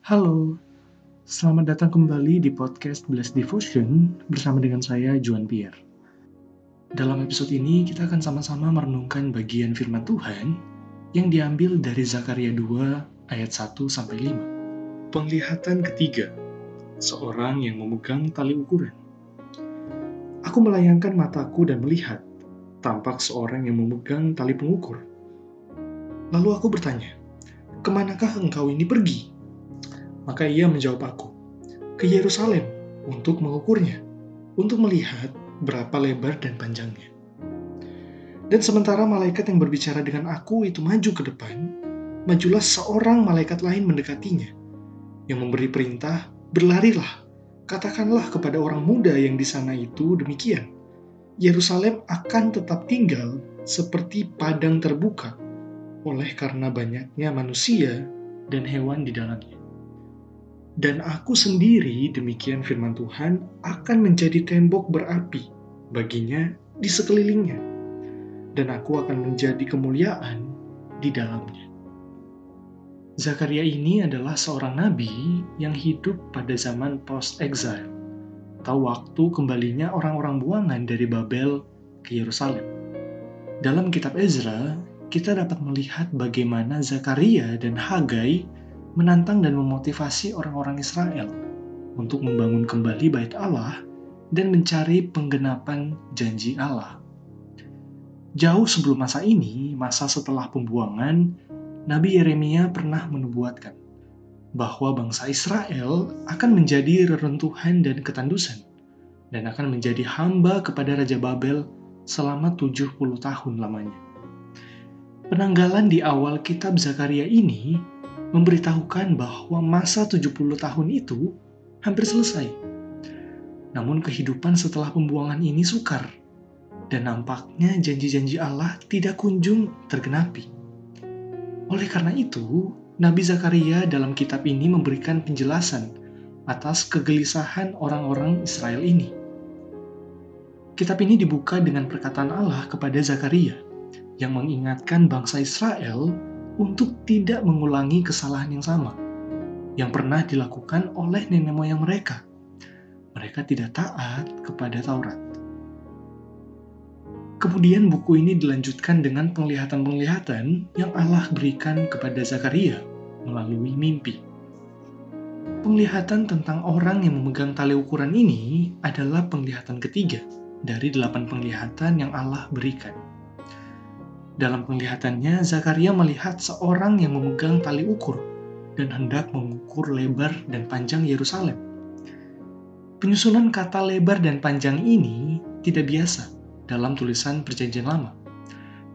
Halo, selamat datang kembali di podcast Blessed Devotion bersama dengan saya, Juan Pierre. Dalam episode ini, kita akan sama-sama merenungkan bagian firman Tuhan yang diambil dari Zakaria 2 ayat 1-5. Penglihatan ketiga, seorang yang memegang tali ukuran. Aku melayangkan mataku dan melihat, tampak seorang yang memegang tali pengukur. Lalu aku bertanya, ke manakah engkau ini pergi? Maka ia menjawab aku, ke Yerusalem untuk mengukurnya, untuk melihat berapa lebar dan panjangnya. Dan sementara malaikat yang berbicara dengan aku itu maju ke depan, majulah seorang malaikat lain mendekatinya, yang memberi perintah, berlarilah, katakanlah kepada orang muda yang di sana itu demikian, Yerusalem akan tetap tinggal seperti padang terbuka, oleh karena banyaknya manusia dan hewan di dalamnya. Dan aku sendiri, demikian firman Tuhan, akan menjadi tembok berapi baginya di sekelilingnya. Dan aku akan menjadi kemuliaan di dalamnya. Zakaria ini adalah seorang nabi yang hidup pada zaman post-exile, atau waktu kembalinya orang-orang buangan dari Babel ke Yerusalem. Dalam kitab Ezra, kita dapat melihat bagaimana Zakaria dan Hagai menantang dan memotivasi orang-orang Israel untuk membangun kembali bait Allah dan mencari penggenapan janji Allah. Jauh sebelum masa ini, masa setelah pembuangan, Nabi Yeremia pernah menubuatkan bahwa bangsa Israel akan menjadi reruntuhan dan ketandusan dan akan menjadi hamba kepada Raja Babel selama 70 tahun lamanya. Penanggalan di awal kitab Zakaria ini memberitahukan bahwa masa 70 tahun itu hampir selesai. Namun kehidupan setelah pembuangan ini sukar, dan nampaknya janji-janji Allah tidak kunjung tergenapi. Oleh karena itu, Nabi Zakaria dalam kitab ini memberikan penjelasan atas kegelisahan orang-orang Israel ini. Kitab ini dibuka dengan perkataan Allah kepada Zakaria yang mengingatkan bangsa Israel untuk tidak mengulangi kesalahan yang sama yang pernah dilakukan oleh nenek moyang mereka. Mereka tidak taat kepada Taurat. Kemudian buku ini dilanjutkan dengan penglihatan-penglihatan yang Allah berikan kepada Zakaria melalui mimpi. Penglihatan tentang orang yang memegang tali ukuran ini adalah penglihatan ketiga dari delapan penglihatan yang Allah berikan. Dalam penglihatannya, Zakaria melihat seorang yang memegang tali ukur dan hendak mengukur lebar dan panjang Yerusalem. Penyusunan kata lebar dan panjang ini tidak biasa dalam tulisan Perjanjian Lama.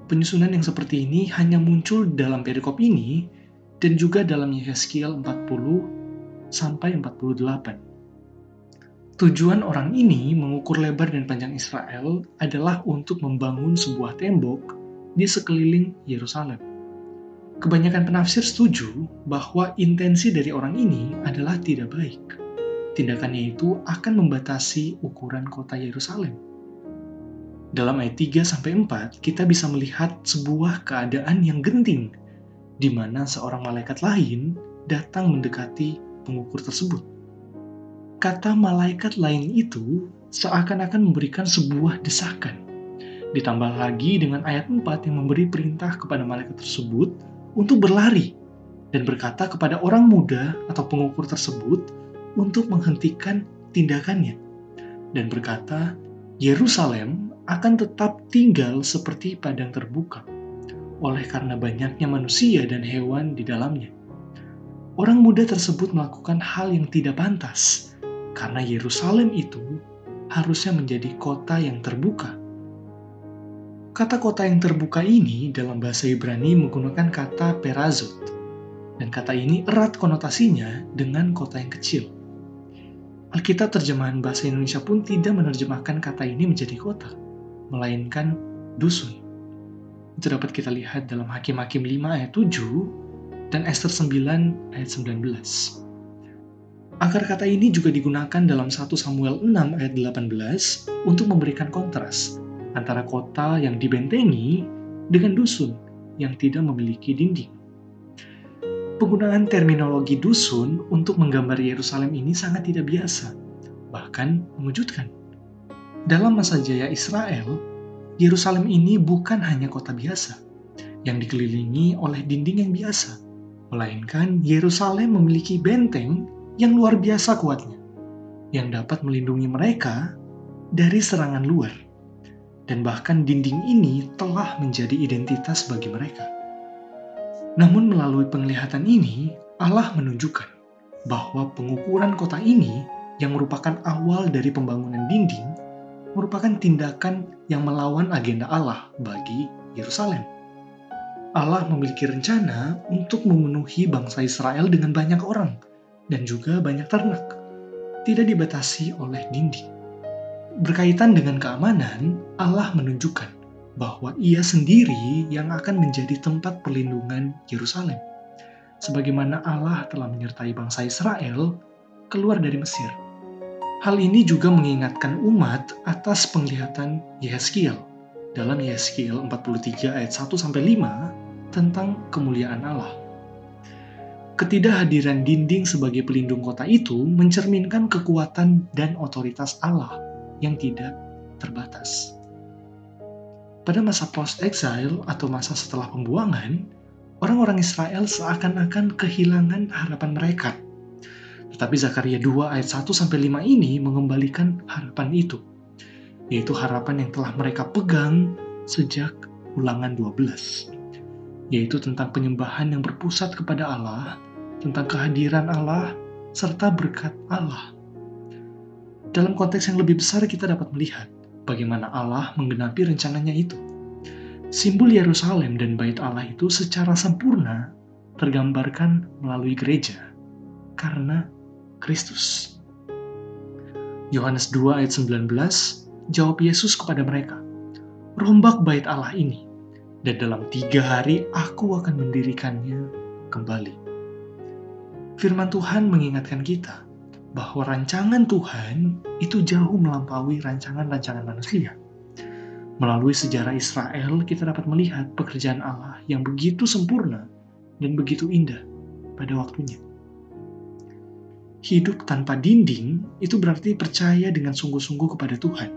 Penyusunan yang seperti ini hanya muncul dalam perikop ini dan juga dalam Yehezkiel 40 sampai 48. Tujuan orang ini mengukur lebar dan panjang Israel adalah untuk membangun sebuah tembok di sekeliling Yerusalem. Kebanyakan penafsir setuju bahwa intensi dari orang ini adalah tidak baik. Tindakannya itu akan membatasi ukuran kota Yerusalem. Dalam ayat 3 4, kita bisa melihat sebuah keadaan yang genting di mana seorang malaikat lain datang mendekati pengukur tersebut. Kata malaikat lain itu seakan-akan memberikan sebuah desakan Ditambah lagi dengan ayat 4 yang memberi perintah kepada malaikat tersebut untuk berlari dan berkata kepada orang muda atau pengukur tersebut untuk menghentikan tindakannya dan berkata, Yerusalem akan tetap tinggal seperti padang terbuka oleh karena banyaknya manusia dan hewan di dalamnya. Orang muda tersebut melakukan hal yang tidak pantas karena Yerusalem itu harusnya menjadi kota yang terbuka Kata kota yang terbuka ini dalam bahasa Ibrani menggunakan kata perazot, dan kata ini erat konotasinya dengan kota yang kecil. Alkitab terjemahan bahasa Indonesia pun tidak menerjemahkan kata ini menjadi kota, melainkan dusun. Itu dapat kita lihat dalam Hakim-Hakim 5 ayat 7 dan Esther 9 ayat 19. Akar kata ini juga digunakan dalam 1 Samuel 6 ayat 18 untuk memberikan kontras antara kota yang dibentengi dengan dusun yang tidak memiliki dinding. Penggunaan terminologi dusun untuk menggambar Yerusalem ini sangat tidak biasa, bahkan mengejutkan. Dalam masa jaya Israel, Yerusalem ini bukan hanya kota biasa yang dikelilingi oleh dinding yang biasa, melainkan Yerusalem memiliki benteng yang luar biasa kuatnya, yang dapat melindungi mereka dari serangan luar. Dan bahkan dinding ini telah menjadi identitas bagi mereka. Namun melalui penglihatan ini, Allah menunjukkan bahwa pengukuran kota ini yang merupakan awal dari pembangunan dinding merupakan tindakan yang melawan agenda Allah bagi Yerusalem. Allah memiliki rencana untuk memenuhi bangsa Israel dengan banyak orang dan juga banyak ternak, tidak dibatasi oleh dinding. Berkaitan dengan keamanan, Allah menunjukkan bahwa Ia sendiri yang akan menjadi tempat perlindungan Yerusalem, sebagaimana Allah telah menyertai bangsa Israel keluar dari Mesir. Hal ini juga mengingatkan umat atas penglihatan Yeskiel dalam Yeskiel 43 ayat 1 sampai 5 tentang kemuliaan Allah. Ketidakhadiran dinding sebagai pelindung kota itu mencerminkan kekuatan dan otoritas Allah yang tidak terbatas. Pada masa post-exile atau masa setelah pembuangan, orang-orang Israel seakan-akan kehilangan harapan mereka. Tetapi Zakaria 2 ayat 1 sampai 5 ini mengembalikan harapan itu, yaitu harapan yang telah mereka pegang sejak Ulangan 12, yaitu tentang penyembahan yang berpusat kepada Allah, tentang kehadiran Allah, serta berkat Allah dalam konteks yang lebih besar kita dapat melihat bagaimana Allah menggenapi rencananya itu. Simbol Yerusalem dan bait Allah itu secara sempurna tergambarkan melalui gereja karena Kristus. Yohanes 2 ayat 19 jawab Yesus kepada mereka, Rombak bait Allah ini, dan dalam tiga hari aku akan mendirikannya kembali. Firman Tuhan mengingatkan kita bahwa rancangan Tuhan itu jauh melampaui rancangan-rancangan manusia. Melalui sejarah Israel, kita dapat melihat pekerjaan Allah yang begitu sempurna dan begitu indah pada waktunya. Hidup tanpa dinding itu berarti percaya dengan sungguh-sungguh kepada Tuhan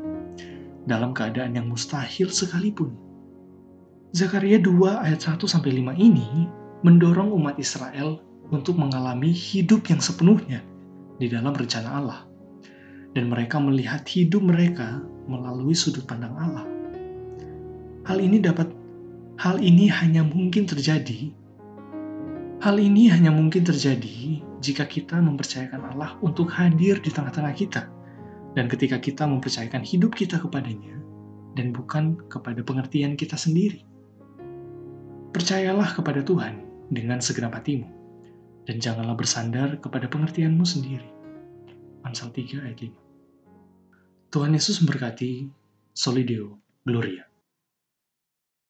dalam keadaan yang mustahil sekalipun. Zakaria 2 ayat 1 sampai 5 ini mendorong umat Israel untuk mengalami hidup yang sepenuhnya di dalam rencana Allah, dan mereka melihat hidup mereka melalui sudut pandang Allah. Hal ini dapat, hal ini hanya mungkin terjadi. Hal ini hanya mungkin terjadi jika kita mempercayakan Allah untuk hadir di tengah-tengah kita, dan ketika kita mempercayakan hidup kita kepadanya, dan bukan kepada pengertian kita sendiri. Percayalah kepada Tuhan dengan segenap hatimu dan janganlah bersandar kepada pengertianmu sendiri. Amsal 3 ayat 5 Tuhan Yesus memberkati Solideo Gloria.